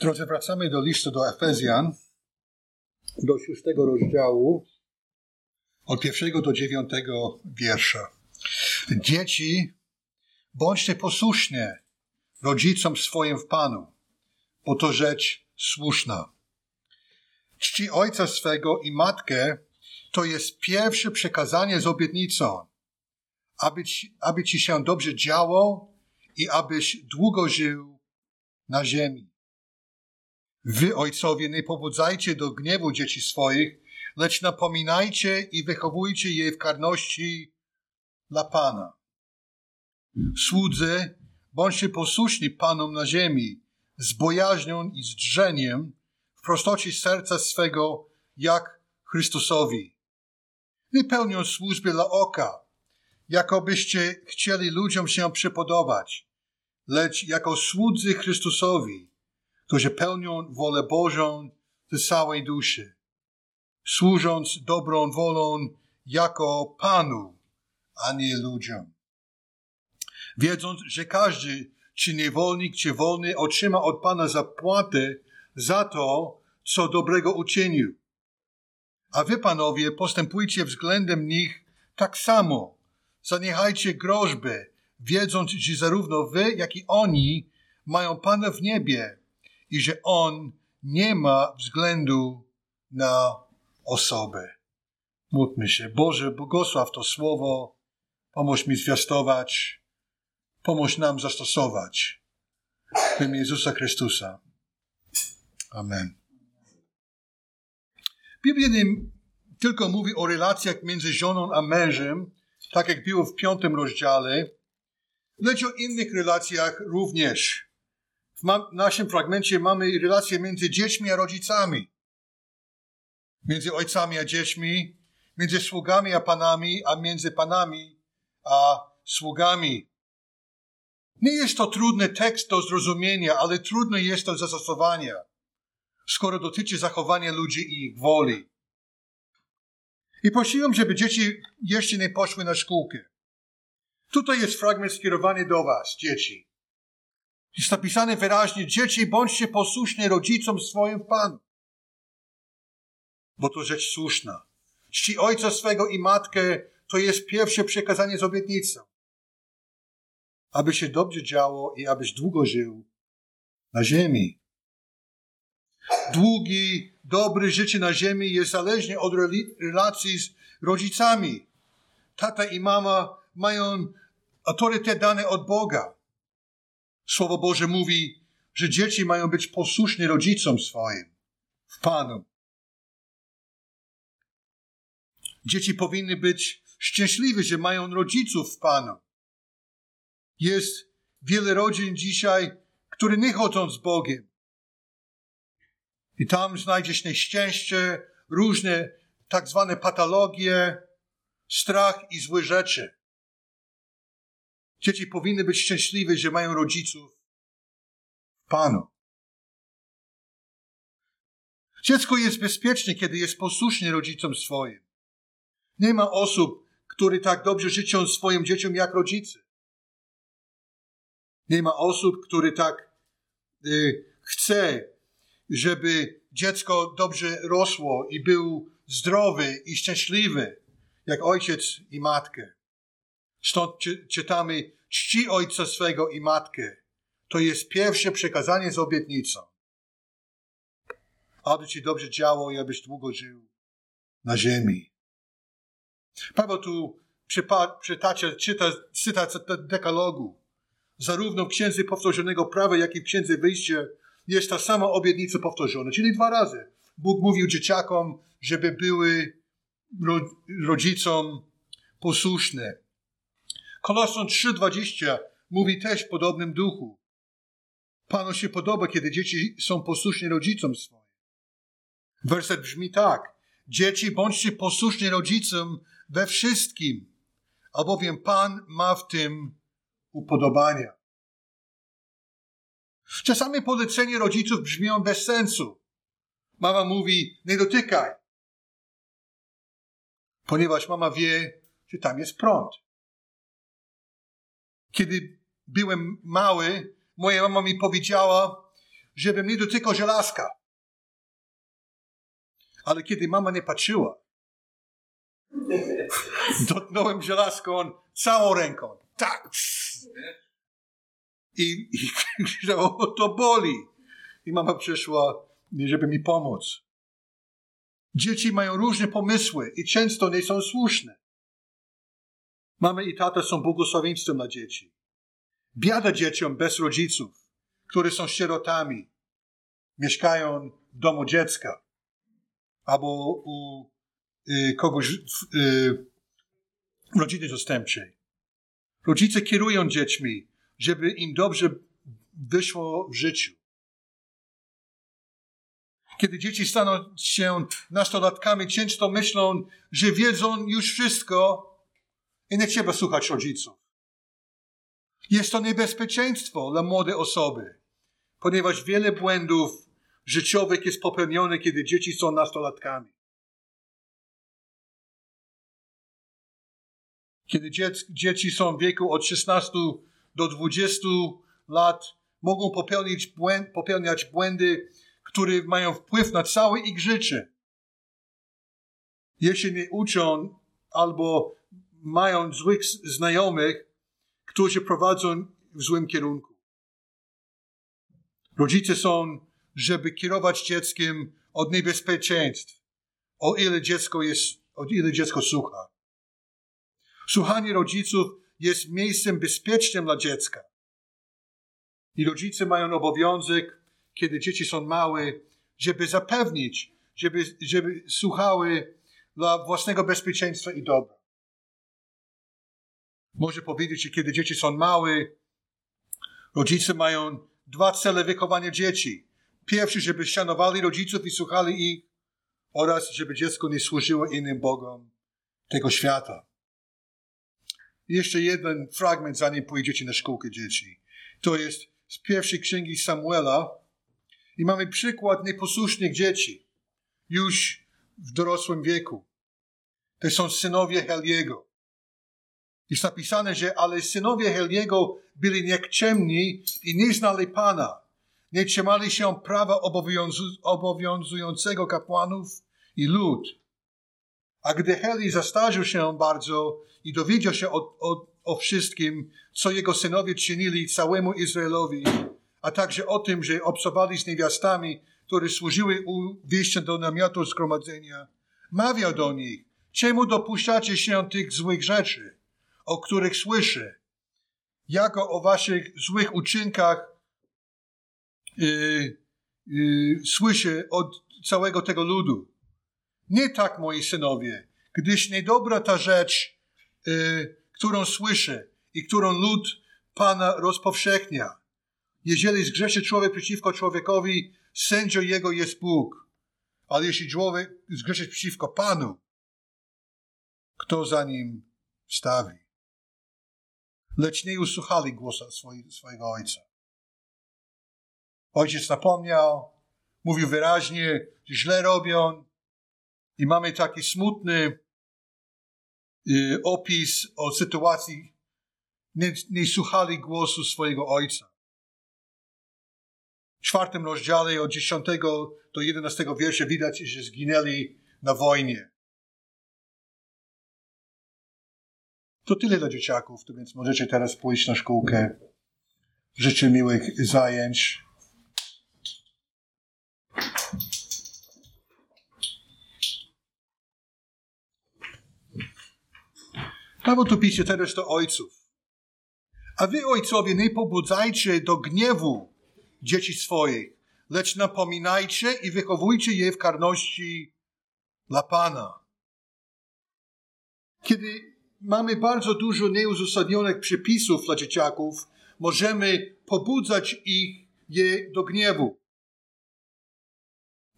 Drodzy, wracamy do listu do Efezjan, do szóstego rozdziału, od pierwszego do dziewiątego wiersza. Dzieci, bądźcie posłuszne rodzicom swoim w Panu, bo to rzecz słuszna. Czci ojca swego i matkę to jest pierwsze przekazanie z obietnicą, aby ci, aby ci się dobrze działo i abyś długo żył na ziemi. Wy, ojcowie, nie pobudzajcie do gniewu dzieci swoich, lecz napominajcie i wychowujcie je w karności dla Pana. Słudzy, bądźcie posłuszni Panom na ziemi, z bojaźnią i z drzeniem, w prostocie serca swego, jak Chrystusowi. Nie pełnią służby dla oka, jakobyście chcieli ludziom się przypodobać, lecz jako słudzy Chrystusowi, którzy pełnią wolę Bożą z całej duszy, służąc dobrą wolą jako Panu, a nie ludziom. Wiedząc, że każdy, czy niewolnik, czy wolny, otrzyma od Pana zapłatę za to, co dobrego uczynił. A wy, panowie, postępujcie względem nich tak samo. Zaniechajcie groźby, wiedząc, że zarówno wy, jak i oni mają Pana w niebie i że On nie ma względu na osobę. Módlmy się. Boże, błogosław to słowo, pomóż mi zwiastować, pomóż nam zastosować. W imię Jezusa Chrystusa. Amen. Biblia nie tylko mówi o relacjach między żoną a mężem, tak jak było w piątym rozdziale, lecz o innych relacjach również. W naszym fragmencie mamy relacje między dziećmi a rodzicami, między ojcami a dziećmi, między sługami a panami, a między panami a sługami. Nie jest to trudny tekst do zrozumienia, ale trudno jest do zastosowania, skoro dotyczy zachowania ludzi i ich woli. I prosiłem, żeby dzieci jeszcze nie poszły na szkółkę. Tutaj jest fragment skierowany do was, dzieci. Jest napisane wyraźnie, dzieci, bądźcie posłuszne rodzicom swoim w Panu. Bo to rzecz słuszna. Czci ojca swego i matkę to jest pierwsze przekazanie z obietnicą. Aby się dobrze działo i abyś długo żył na ziemi. Długi, dobry życie na ziemi jest zależne od relacji z rodzicami. Tata i mama mają autorytet dany od Boga. Słowo Boże mówi, że dzieci mają być posłuszne rodzicom swoim w Panu. Dzieci powinny być szczęśliwe, że mają rodziców w Panu. Jest wiele rodzin dzisiaj, które nie chodzą z Bogiem. I tam znajdziesz nieszczęście, różne tak zwane patologie, strach i złe rzeczy. Dzieci powinny być szczęśliwe, że mają rodziców w Panu. Dziecko jest bezpieczne, kiedy jest posłuszne rodzicom swoim. Nie ma osób, które tak dobrze życzą swoim dzieciom jak rodzice. Nie ma osób, które tak y, chce, żeby dziecko dobrze rosło i był zdrowy i szczęśliwy, jak ojciec i matkę. Stąd czytamy, czci ojca swego i matkę. To jest pierwsze przekazanie z obietnicą. Aby ci dobrze działo i abyś długo żył na ziemi. Paweł tu przytacza, czyta cytat dekalogu. Zarówno w Księdze Powtórzonego Prawa, jak i w Księdze Wyjścia jest ta sama obietnica powtórzona, czyli dwa razy. Bóg mówił dzieciakom, żeby były rodzicom posłuszne. Koloson 3,20 mówi też w podobnym duchu. Panu się podoba, kiedy dzieci są posłuszne rodzicom swoim. Werset brzmi tak. Dzieci, bądźcie posłuszni rodzicom we wszystkim, albowiem Pan ma w tym upodobania. Czasami polecenie rodziców brzmią bez sensu. Mama mówi, nie dotykaj. Ponieważ mama wie, że tam jest prąd. Kiedy byłem mały, moja mama mi powiedziała, żebym nie dotykał żelazka. Ale kiedy mama nie patrzyła, dotknąłem żelazką całą ręką. Tak. I, i to boli. I mama przyszła, żeby mi pomóc. Dzieci mają różne pomysły i często nie są słuszne. Mamy i tata są błogosławieństwem dla dzieci. Biada dzieciom bez rodziców, które są sierotami, mieszkają w domu dziecka albo u y, kogoś w y, rodziny zastępczej. Rodzice kierują dziećmi, żeby im dobrze wyszło w życiu. Kiedy dzieci staną się nastolatkami, często myślą, że wiedzą już wszystko i nie trzeba słuchać rodziców. Jest to niebezpieczeństwo dla młodej osoby, ponieważ wiele błędów życiowych jest popełnione, kiedy dzieci są nastolatkami. Kiedy dzieci są w wieku od 16 do 20 lat, mogą popełnić błęd, popełniać błędy, które mają wpływ na całe ich życie. Jeśli nie uczą albo mają złych znajomych, którzy prowadzą w złym kierunku. Rodzice są, żeby kierować dzieckiem od niebezpieczeństw, o ile dziecko jest, o ile dziecko słucha. Słuchanie rodziców jest miejscem bezpiecznym dla dziecka. I rodzice mają obowiązek, kiedy dzieci są małe, żeby zapewnić, żeby, żeby słuchały dla własnego bezpieczeństwa i dobra. Może powiedzieć, że kiedy dzieci są małe, rodzice mają dwa cele wychowania dzieci. Pierwszy, żeby szanowali rodziców i słuchali ich, oraz żeby dziecko nie służyło innym Bogom tego świata. Jeszcze jeden fragment, zanim pójdziecie na szkółkę dzieci. To jest z pierwszej księgi Samuela. I mamy przykład nieposłusznych dzieci, już w dorosłym wieku. To są synowie Heliego. Jest napisane, że ale synowie Heliego byli niekczemni i nie znali Pana. Nie trzymali się prawa obowiązu obowiązującego kapłanów i lud. A gdy Heli zastarzył się bardzo i dowiedział się o, o, o wszystkim, co jego synowie czynili całemu Izraelowi, a także o tym, że obcowali z niewiastami, które służyły u wyjścia do namiotu zgromadzenia, mawiał do nich, czemu dopuszczacie się tych złych rzeczy? O których słyszę, jako o waszych złych uczynkach yy, yy, słyszę od całego tego ludu. Nie tak, moi synowie, gdyż niedobra ta rzecz, yy, którą słyszę i którą lud Pana rozpowszechnia. Jeżeli zgrzeszy człowiek przeciwko człowiekowi, sędzią jego jest Bóg. Ale jeśli człowiek zgrzeszy przeciwko Panu, kto za nim stawi? Lecz nie usłuchali głosu swojego ojca. Ojciec napomniał, mówił wyraźnie, że źle robią i mamy taki smutny y, opis o sytuacji, nie, nie słuchali głosu swojego ojca. W czwartym rozdziale od 10 do 11 wiersza widać, że zginęli na wojnie. To tyle dla dzieciaków, to więc możecie teraz pójść na szkółkę. Życzę miłych zajęć. Paweł tu pisze teraz do ojców. A wy, ojcowie, nie pobudzajcie do gniewu dzieci swoich, lecz napominajcie i wychowujcie je w karności dla Pana. Kiedy mamy bardzo dużo nieuzasadnionych przepisów dla dzieciaków, możemy pobudzać ich je do gniewu.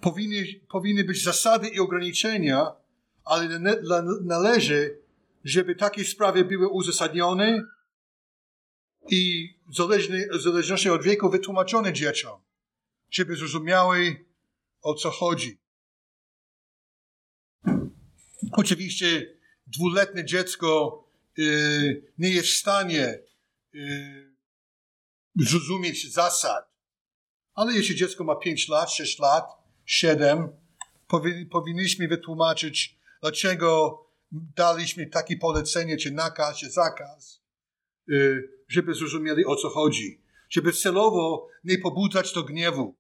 Powinny, powinny być zasady i ograniczenia, ale należy, żeby takie sprawy były uzasadnione i w zależności od wieku wytłumaczone dzieciom, żeby zrozumiały, o co chodzi. Oczywiście dwuletnie dziecko y, nie jest w stanie y, zrozumieć zasad, Ale jeśli dziecko ma 5 lat, 6 lat, 7, powinniśmy wytłumaczyć, dlaczego daliśmy takie polecenie, czy nakaz, czy zakaz, y, żeby zrozumieli o co chodzi. Żeby celowo nie pobudzać do gniewu.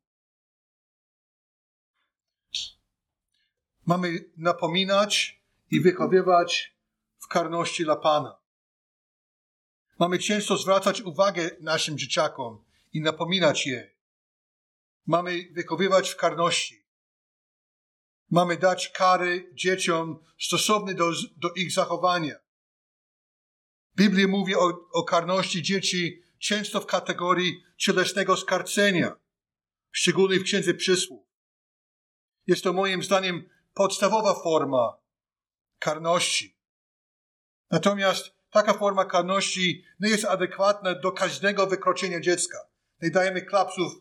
Mamy napominać i wychowywać w karności dla Pana. Mamy często zwracać uwagę naszym dzieciakom i napominać je. Mamy wychowywać w karności. Mamy dać kary dzieciom stosowne do, do ich zachowania. Biblia mówi o, o karności dzieci często w kategorii cielesnego skarcenia, szczególnie w Księdze Przysłów. Jest to moim zdaniem podstawowa forma karności. Natomiast taka forma karności nie jest adekwatna do każdego wykroczenia dziecka. Nie dajemy klapsów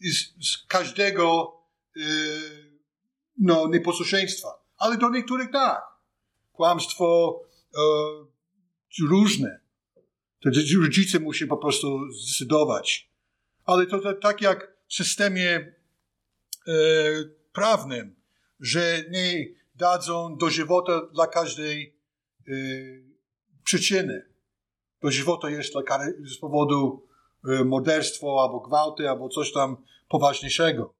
z, z każdego yy, no, nieposłuszeństwa. Ale do niektórych tak. Kłamstwo yy, różne. To rodzice muszą po prostu zdecydować. Ale to, to tak jak w systemie yy, prawnym, że nie dadzą do żywota dla każdej y, przyczyny. Do żywota jest dla kary, z powodu y, morderstwa albo gwałty, albo coś tam poważniejszego.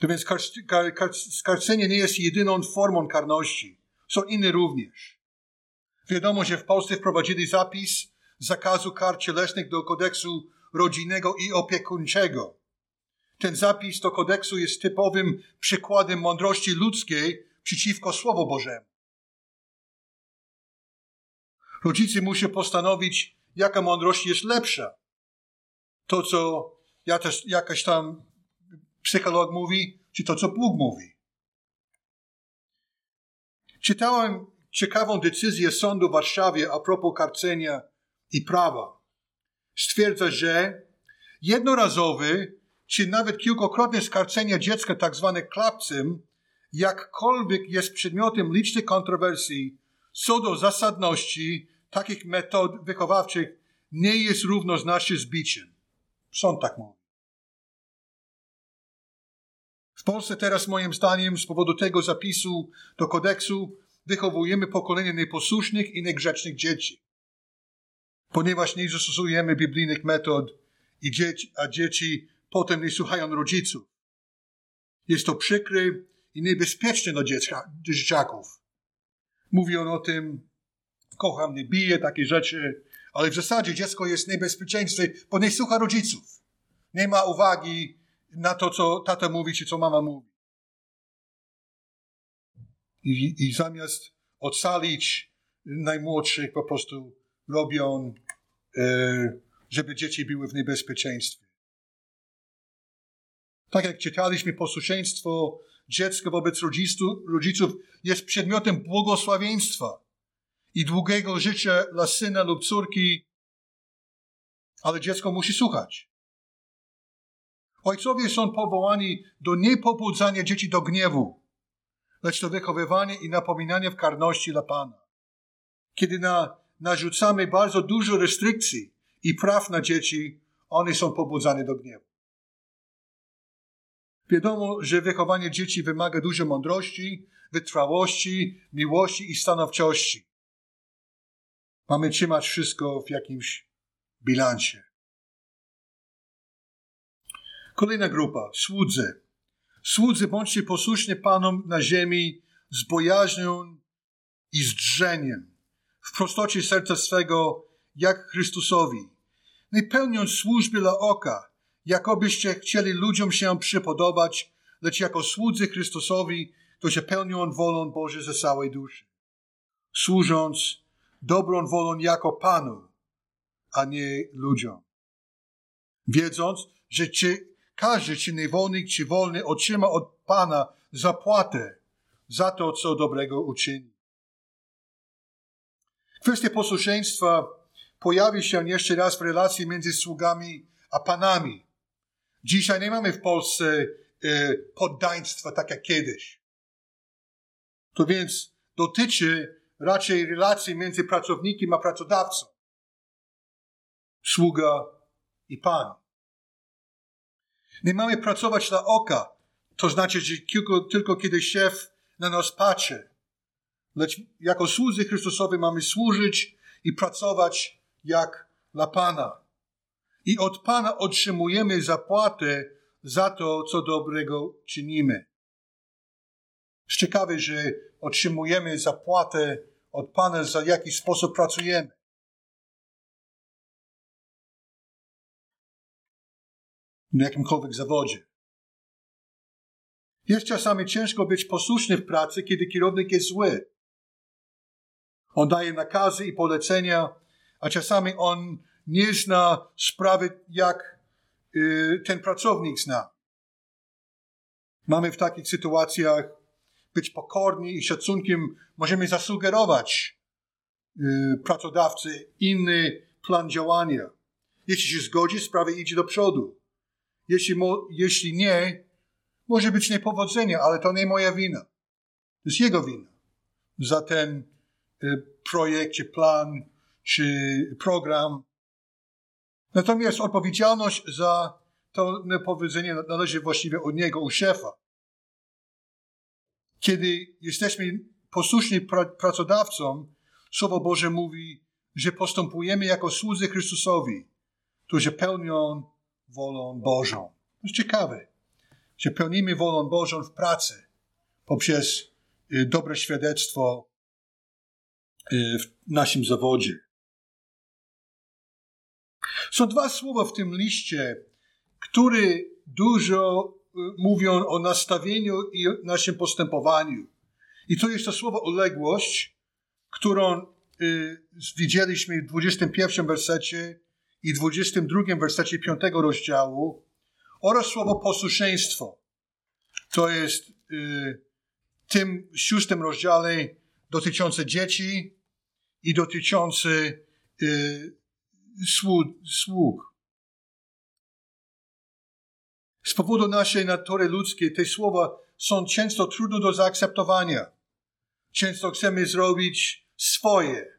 To więc kar, kar, kar, skarcenie nie jest jedyną formą karności. Są inne również. Wiadomo, że w Polsce wprowadzili zapis zakazu kar cielesnych do kodeksu rodzinnego i opiekuńczego. Ten zapis do kodeksu jest typowym przykładem mądrości ludzkiej przeciwko Słowu Bożemu. Rodzice muszą postanowić, jaka mądrość jest lepsza. To, co ja też, jakaś tam psycholog mówi, czy to, co Bóg mówi. Czytałem ciekawą decyzję sądu w Warszawie a propos karcenia i prawa. Stwierdza, że jednorazowy czy nawet kilkokrotne skarcenie dziecka, tak zwane klapcem, jakkolwiek jest przedmiotem licznych kontrowersji co do zasadności takich metod wychowawczych, nie jest równoznaczny z biciem. Sąd tak mówi. W Polsce teraz, moim zdaniem, z powodu tego zapisu do kodeksu wychowujemy pokolenie nieposłusznych i niegrzecznych dzieci. Ponieważ nie zastosujemy biblijnych metod, i dzieci, a dzieci potem nie słuchają rodziców. Jest to przykre i niebezpieczne dla dziecka, dzieciaków. Mówi on o tym, kocham, nie bije, takie rzeczy, ale w zasadzie dziecko jest niebezpieczeństwie, bo nie słucha rodziców. Nie ma uwagi na to, co tata mówi, czy co mama mówi. I, i zamiast ocalić najmłodszych, po prostu robią, e, żeby dzieci były w niebezpieczeństwie. Tak jak czytaliśmy, posłuszeństwo dziecka wobec rodziców jest przedmiotem błogosławieństwa i długiego życia dla syna lub córki, ale dziecko musi słuchać. Ojcowie są powołani do niepobudzania dzieci do gniewu, lecz do wychowywania i napominania w karności dla Pana. Kiedy na, narzucamy bardzo dużo restrykcji i praw na dzieci, one są pobudzane do gniewu. Wiadomo, że wychowanie dzieci wymaga dużo mądrości, wytrwałości, miłości i stanowczości. Mamy trzymać wszystko w jakimś bilansie. Kolejna grupa, słudzy. Słudzy bądźcie posłuszni Panom na ziemi z bojaźnią i z drzeniem, w prostocie serca swego, jak Chrystusowi, nie pełniąc służby dla oka, jakobyście chcieli ludziom się przypodobać, lecz jako słudzy Chrystusowi, którzy pełnią wolą Boże ze całej duszy, służąc dobrą wolą jako Panu, a nie ludziom. Wiedząc, że czy każdy, czy niewolnik, czy wolny otrzyma od Pana zapłatę za to, co dobrego uczyni. Kwestia posłuszeństwa pojawi się jeszcze raz w relacji między sługami a panami. Dzisiaj nie mamy w Polsce e, poddaństwa tak jak kiedyś. To więc dotyczy raczej relacji między pracownikiem a pracodawcą. Sługa i Pan. Nie mamy pracować dla oka, to znaczy, że tylko, tylko kiedy szef na nas patrzy. Lecz jako słudzy Chrystusowi mamy służyć i pracować jak dla Pana. I od Pana otrzymujemy zapłatę za to, co dobrego czynimy. Ciekawe, że otrzymujemy zapłatę od Pana, za jaki sposób pracujemy. W jakimkolwiek zawodzie. Jest czasami ciężko być posłuszny w pracy, kiedy kierownik jest zły. On daje nakazy i polecenia, a czasami on nie zna sprawy, jak y, ten pracownik zna. Mamy w takich sytuacjach być pokorni i szacunkiem możemy zasugerować y, pracodawcy inny plan działania. Jeśli się zgodzi, sprawa idzie do przodu. Jeśli, mo, jeśli nie, może być niepowodzenie, ale to nie moja wina. To jest jego wina za ten y, projekt, czy plan, czy program. Natomiast odpowiedzialność za to niepowodzenie należy właściwie od niego, u szefa. Kiedy jesteśmy posłuszni pra- pracodawcom, Słowo Boże mówi, że postępujemy jako słudzy Chrystusowi, którzy pełnią wolę Bożą. To jest ciekawe, że pełnimy wolę Bożą w pracy poprzez y, dobre świadectwo y, w naszym zawodzie. Są dwa słowa w tym liście, które dużo y, mówią o nastawieniu i naszym postępowaniu. I to jest to słowo uległość, którą y, widzieliśmy w 21 wersecie i 22 wersecie 5 rozdziału oraz słowo posłuszeństwo. To jest y, tym szóstym rozdziale dotyczące dzieci i dotyczące y, sług. sług. Z powodu naszej natury ludzkiej te słowa są często trudne do zaakceptowania. Często chcemy zrobić swoje,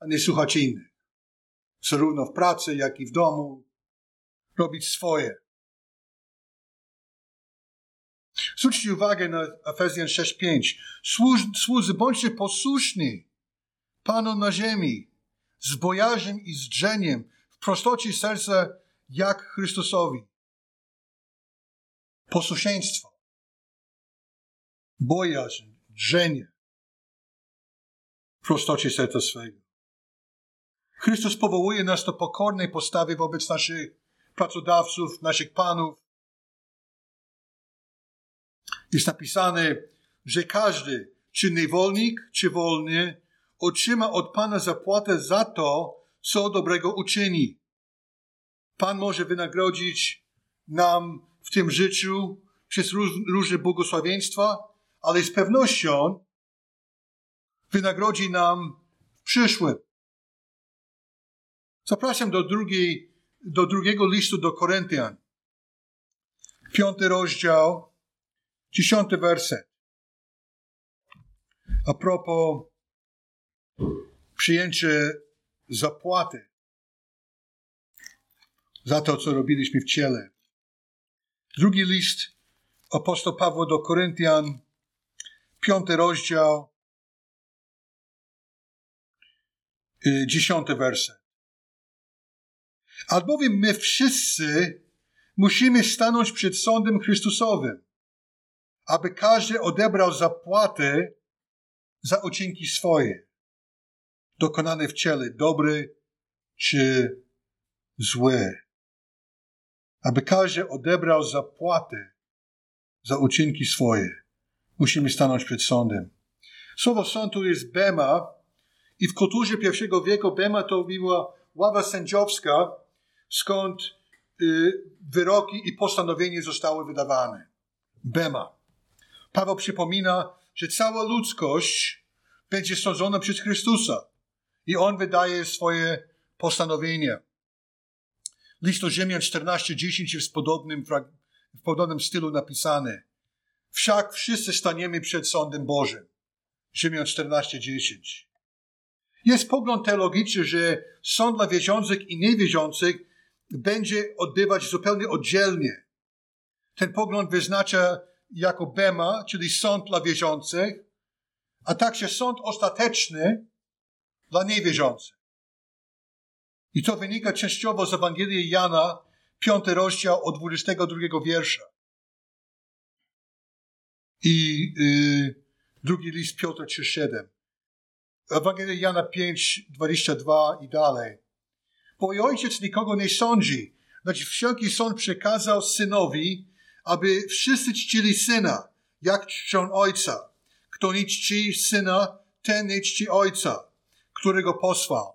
a nie słuchać innych. Zarówno w pracy, jak i w domu. Robić swoje. Zwróćcie uwagę na Efezjan 6:5. Słudzy, bądźcie posłuszni Panu na ziemi, z bojaźnią i z drzeniem, w prostocie serca, jak Chrystusowi. Posłuszeństwo, bojaźń, drżenie, w prostocie serca swego. Chrystus powołuje nas do pokornej postawy wobec naszych pracodawców, naszych panów. Jest napisane, że każdy, czy niewolnik, czy wolny, otrzyma od Pana zapłatę za to, co dobrego uczyni. Pan może wynagrodzić nam w tym życiu przez różne błogosławieństwa, ale z pewnością wynagrodzi nam w przyszłym. Zapraszam do, drugiej, do drugiego listu do Koryntian. Piąty rozdział, dziesiąty werset. A propos przyjęcie zapłaty za to, co robiliśmy w ciele. Drugi list apostoł Pawła do Koryntian, piąty rozdział, y, dziesiąty werset. Albowiem my wszyscy musimy stanąć przed sądem Chrystusowym, aby każdy odebrał zapłatę za uczynki swoje dokonane w ciele, dobry czy zły. Aby każdy odebrał zapłatę za uczynki swoje. Musimy stanąć przed sądem. Słowo sądu jest bema i w kulturze pierwszego wieku bema to była ława sędziowska, skąd y, wyroki i postanowienia zostały wydawane. Bema. Paweł przypomina, że cała ludzkość będzie sądzona przez Chrystusa i on wydaje swoje postanowienia. List do Rzymian 14:10 jest w podobnym, w podobnym stylu napisany. Wszak wszyscy staniemy przed sądem Bożym. Rzymian 14:10. Jest pogląd teologiczny, że sąd dla wierzących i niewierzących będzie odbywać zupełnie oddzielnie. Ten pogląd wyznacza jako Bema, czyli sąd dla wierzących, a także sąd ostateczny dla niewierzących. I to wynika częściowo z Ewangelii Jana, piąty rozdział od 22 wiersza. I y, drugi list Piotra 3,7. Ewangelia Jana 5, 22 i dalej. Bo i ojciec nikogo nie sądzi, lecz wszelki sąd przekazał synowi, aby wszyscy czcili syna, jak czczą ojca. Kto nie czci syna, ten nie czci ojca, którego posłał.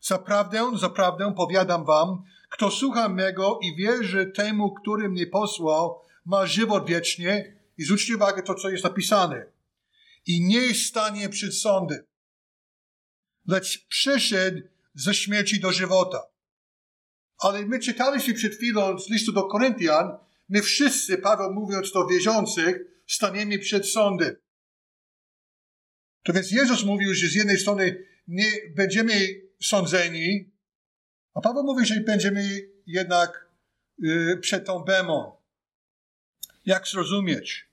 Zaprawdę, zaprawdę powiadam wam, kto słucha mego i wierzy temu, który mnie posłał, ma żywot wiecznie i zwróćcie uwagę to, co jest napisane. I nie stanie przed sądem, lecz przyszedł ze śmierci do żywota. Ale my czytaliśmy przed chwilą z listu do Koryntian, my wszyscy, Paweł mówiąc do wierzących, staniemy przed sądem. To więc Jezus mówił, że z jednej strony nie będziemy sądzeni, a Paweł mówi, że będziemy jednak yy, przed tą bemą. Jak zrozumieć?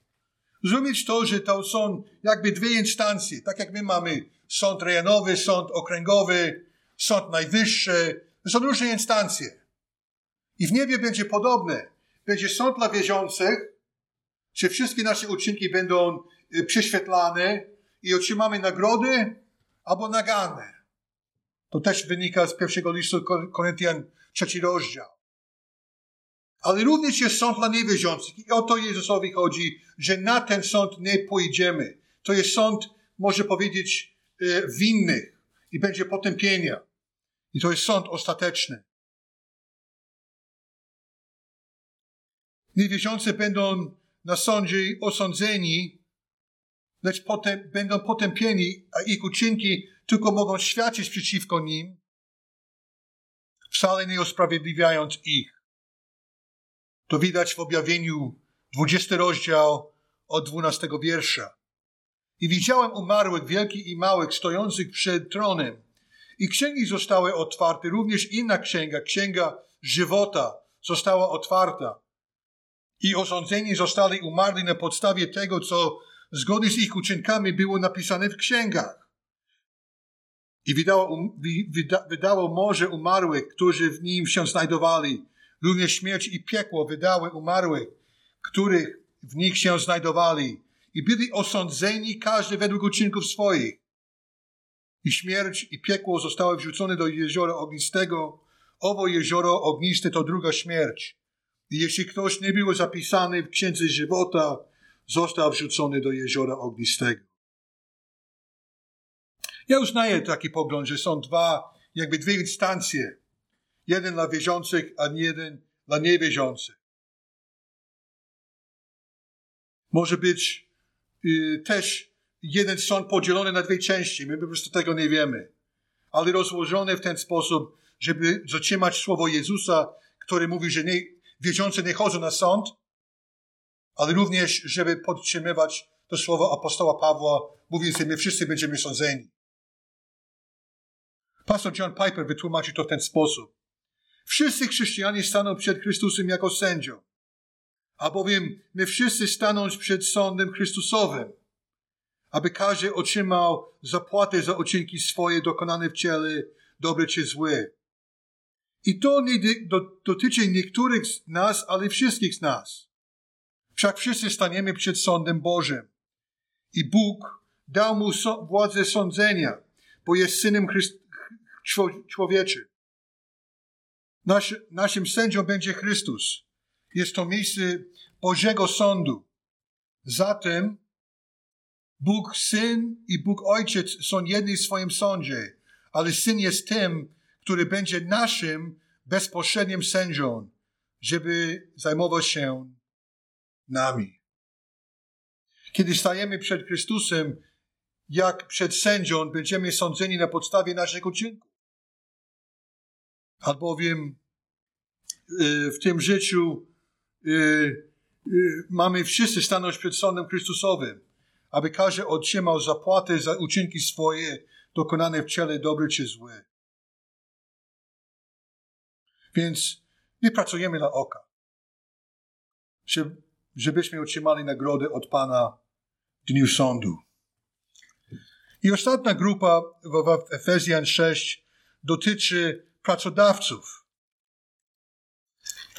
Zrozumieć to, że to są jakby dwie instancje. Tak jak my mamy sąd rejonowy, sąd okręgowy, sąd najwyższy. To są różne instancje. I w niebie będzie podobne. Będzie sąd dla wierzących, że wszystkie nasze uczynki będą y, prześwietlane i otrzymamy nagrody albo nagane. To też wynika z pierwszego listu Koryntian, trzeci rozdział. Ale również jest sąd dla niewierzących. I o to Jezusowi chodzi, że na ten sąd nie pójdziemy. To jest sąd, może powiedzieć, e, winnych i będzie potępienia. I to jest sąd ostateczny. Niewierzący będą na sądzie osądzeni, lecz potem będą potępieni, a ich uczynki tylko mogą świadczyć przeciwko nim, wcale nie usprawiedliwiając ich. To widać w objawieniu 20 rozdział od 12 wiersza. I widziałem umarłych, wielkich i małych, stojących przed tronem. I księgi zostały otwarte, również inna księga, księga żywota, została otwarta. I osądzeni zostali umarli na podstawie tego, co zgodnie z ich uczynkami było napisane w księgach. I wydało, um, wydało morze umarłych, którzy w nim się znajdowali. Również śmierć i piekło wydały umarłych, których w nich się znajdowali. I byli osądzeni każdy według uczynków swoich. I śmierć i piekło zostały wrzucone do jeziora ognistego. Owo jezioro ogniste to druga śmierć. I jeśli ktoś nie był zapisany w księdze żywota, został wrzucony do jeziora ognistego. Ja uznaję taki pogląd, że są dwa, jakby dwie instancje. Jeden dla wierzących, a jeden dla niewierzących. Może być y, też jeden sąd podzielony na dwie części. My po prostu tego nie wiemy. Ale rozłożone w ten sposób, żeby zatrzymać słowo Jezusa, który mówi, że nie, wierzący nie chodzą na sąd, ale również, żeby podtrzymywać to słowo apostoła Pawła, mówiąc, że my wszyscy będziemy sądzeni. Pastor John Piper wytłumaczył to w ten sposób. Wszyscy chrześcijanie staną przed Chrystusem jako sędzią, albowiem my wszyscy stanąć przed sądem Chrystusowym, aby każdy otrzymał zapłatę za uczynki swoje dokonane w ciele, dobre czy złe. I to nie dotyczy niektórych z nas, ale wszystkich z nas. Wszak wszyscy staniemy przed sądem Bożym. I Bóg dał mu władzę sądzenia, bo jest synem Chryst człowieczy. Nasz, naszym sędzią będzie Chrystus. Jest to miejsce Bożego Sądu. Zatem Bóg Syn i Bóg Ojciec są jedni w swoim sądzie, ale Syn jest tym, który będzie naszym bezpośrednim sędzią, żeby zajmował się nami. Kiedy stajemy przed Chrystusem, jak przed sędzią, będziemy sądzeni na podstawie naszych uczynków. Albowiem y, w tym życiu y, y, mamy wszyscy stanąć przed sądem Chrystusowym, aby każdy otrzymał zapłatę za uczynki swoje dokonane w ciele dobre czy złe. Więc Nie pracujemy dla oka. Żebyśmy otrzymali nagrodę od Pana w dniu sądu. I ostatnia grupa w Efezjan 6 dotyczy pracodawców.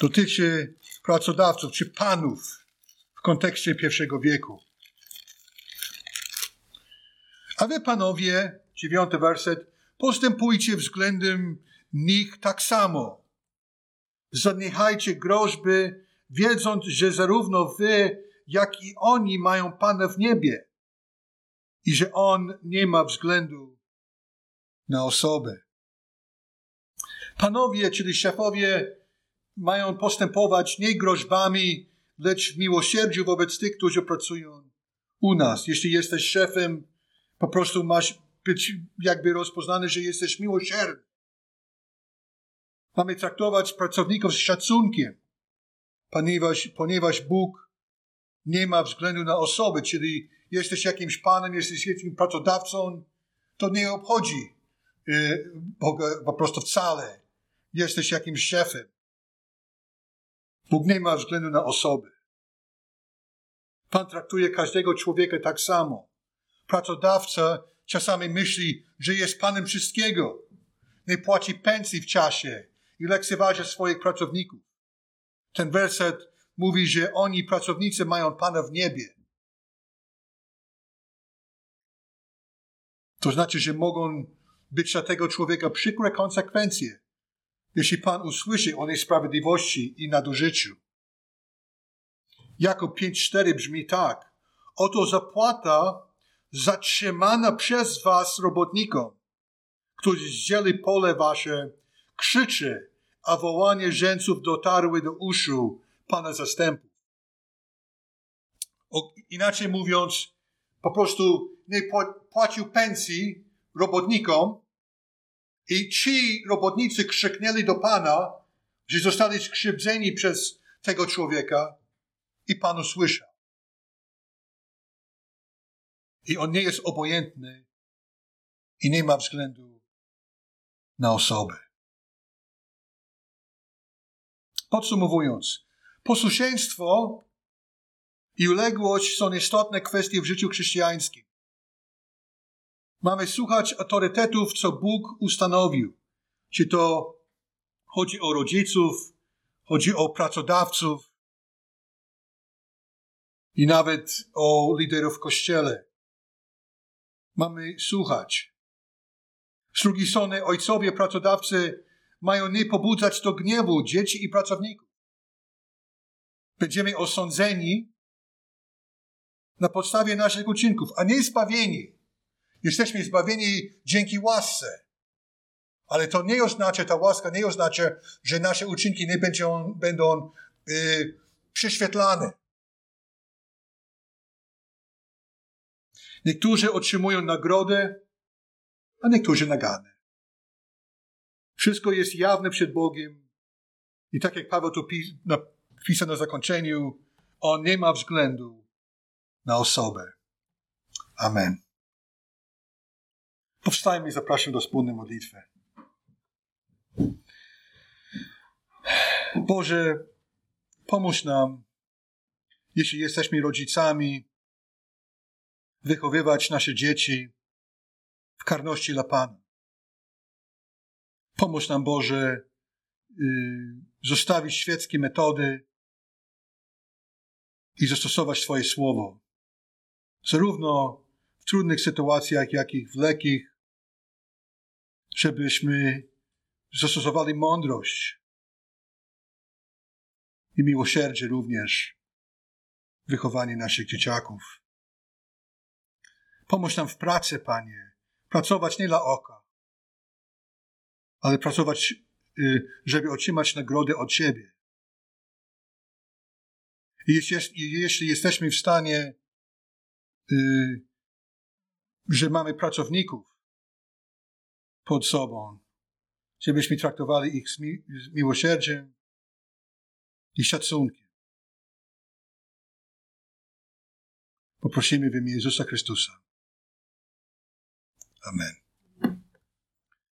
Dotyczy pracodawców czy panów w kontekście pierwszego wieku. A wy, panowie, dziewiąty werset, postępujcie względem nich tak samo. Zaniechajcie groźby, wiedząc, że zarówno wy, jak i oni mają Pana w niebie i że On nie ma względu na osobę. Panowie, czyli szefowie, mają postępować nie groźbami, lecz w miłosierdziu wobec tych, którzy pracują u nas. Jeśli jesteś szefem, po prostu masz być jakby rozpoznany, że jesteś miłosierny. Mamy traktować pracowników z szacunkiem, ponieważ, ponieważ Bóg nie ma względu na osoby, czyli jesteś jakimś panem, jesteś jakimś pracodawcą, to nie obchodzi y, Boga po prostu wcale. Jesteś jakimś szefem. Bóg nie ma względu na osoby. Pan traktuje każdego człowieka tak samo. Pracodawca czasami myśli, że jest panem wszystkiego. Nie płaci pensji w czasie i lekceważy swoich pracowników. Ten werset mówi, że oni, pracownicy, mają Pana w niebie. To znaczy, że mogą być dla tego człowieka przykre konsekwencje, jeśli Pan usłyszy o niesprawiedliwości i nadużyciu. Jakub 5.4 brzmi tak. Oto zapłata zatrzymana przez was robotnikom, którzy zdzieli pole wasze, krzyczy, a wołanie rzęców dotarły do uszu Pana zastępów. O, inaczej mówiąc, po prostu nie płacił pensji robotnikom i ci robotnicy krzyknęli do Pana, że zostali skrzywdzeni przez tego człowieka i Pan usłyszał. I on nie jest obojętny i nie ma względu na osobę. Podsumowując, posłuszeństwo i uległość są istotne kwestie w życiu chrześcijańskim. Mamy słuchać autorytetów, co Bóg ustanowił. Czy to chodzi o rodziców, chodzi o pracodawców i nawet o liderów w kościele. Mamy słuchać. Drugiej strony ojcowie pracodawcy mają nie pobudzać do gniewu dzieci i pracowników. Będziemy osądzeni na podstawie naszych uczynków, a nie zbawieni. Jesteśmy zbawieni dzięki łasce. Ale to nie oznacza, ta łaska nie oznacza, że nasze uczynki nie będą, będą yy, prześwietlane. Niektórzy otrzymują nagrodę, a niektórzy nagany. Wszystko jest jawne przed Bogiem. I tak jak Paweł tu napisał na zakończeniu, on nie ma względu na osobę. Amen. Powstajmy i zapraszam do wspólnej modlitwy. Boże, pomóż nam, jeśli jesteśmy rodzicami, wychowywać nasze dzieci w karności dla Pana. Pomóż nam, Boże, y, zostawić świeckie metody i zastosować Twoje słowo. Zarówno w trudnych sytuacjach, jak i w lekkich, żebyśmy zastosowali mądrość i miłosierdzie również w wychowaniu naszych dzieciaków. Pomóż nam w pracy, Panie, pracować nie dla oka, ale pracować, y, żeby otrzymać nagrody od Ciebie. I jeśli, jesteśmy w stanie, y, że mamy pracowników pod sobą, żebyśmy traktowali ich z, miłosierdziem i szacunkiem. Poprosimy w imię Jezusa Chrystusa. Amen.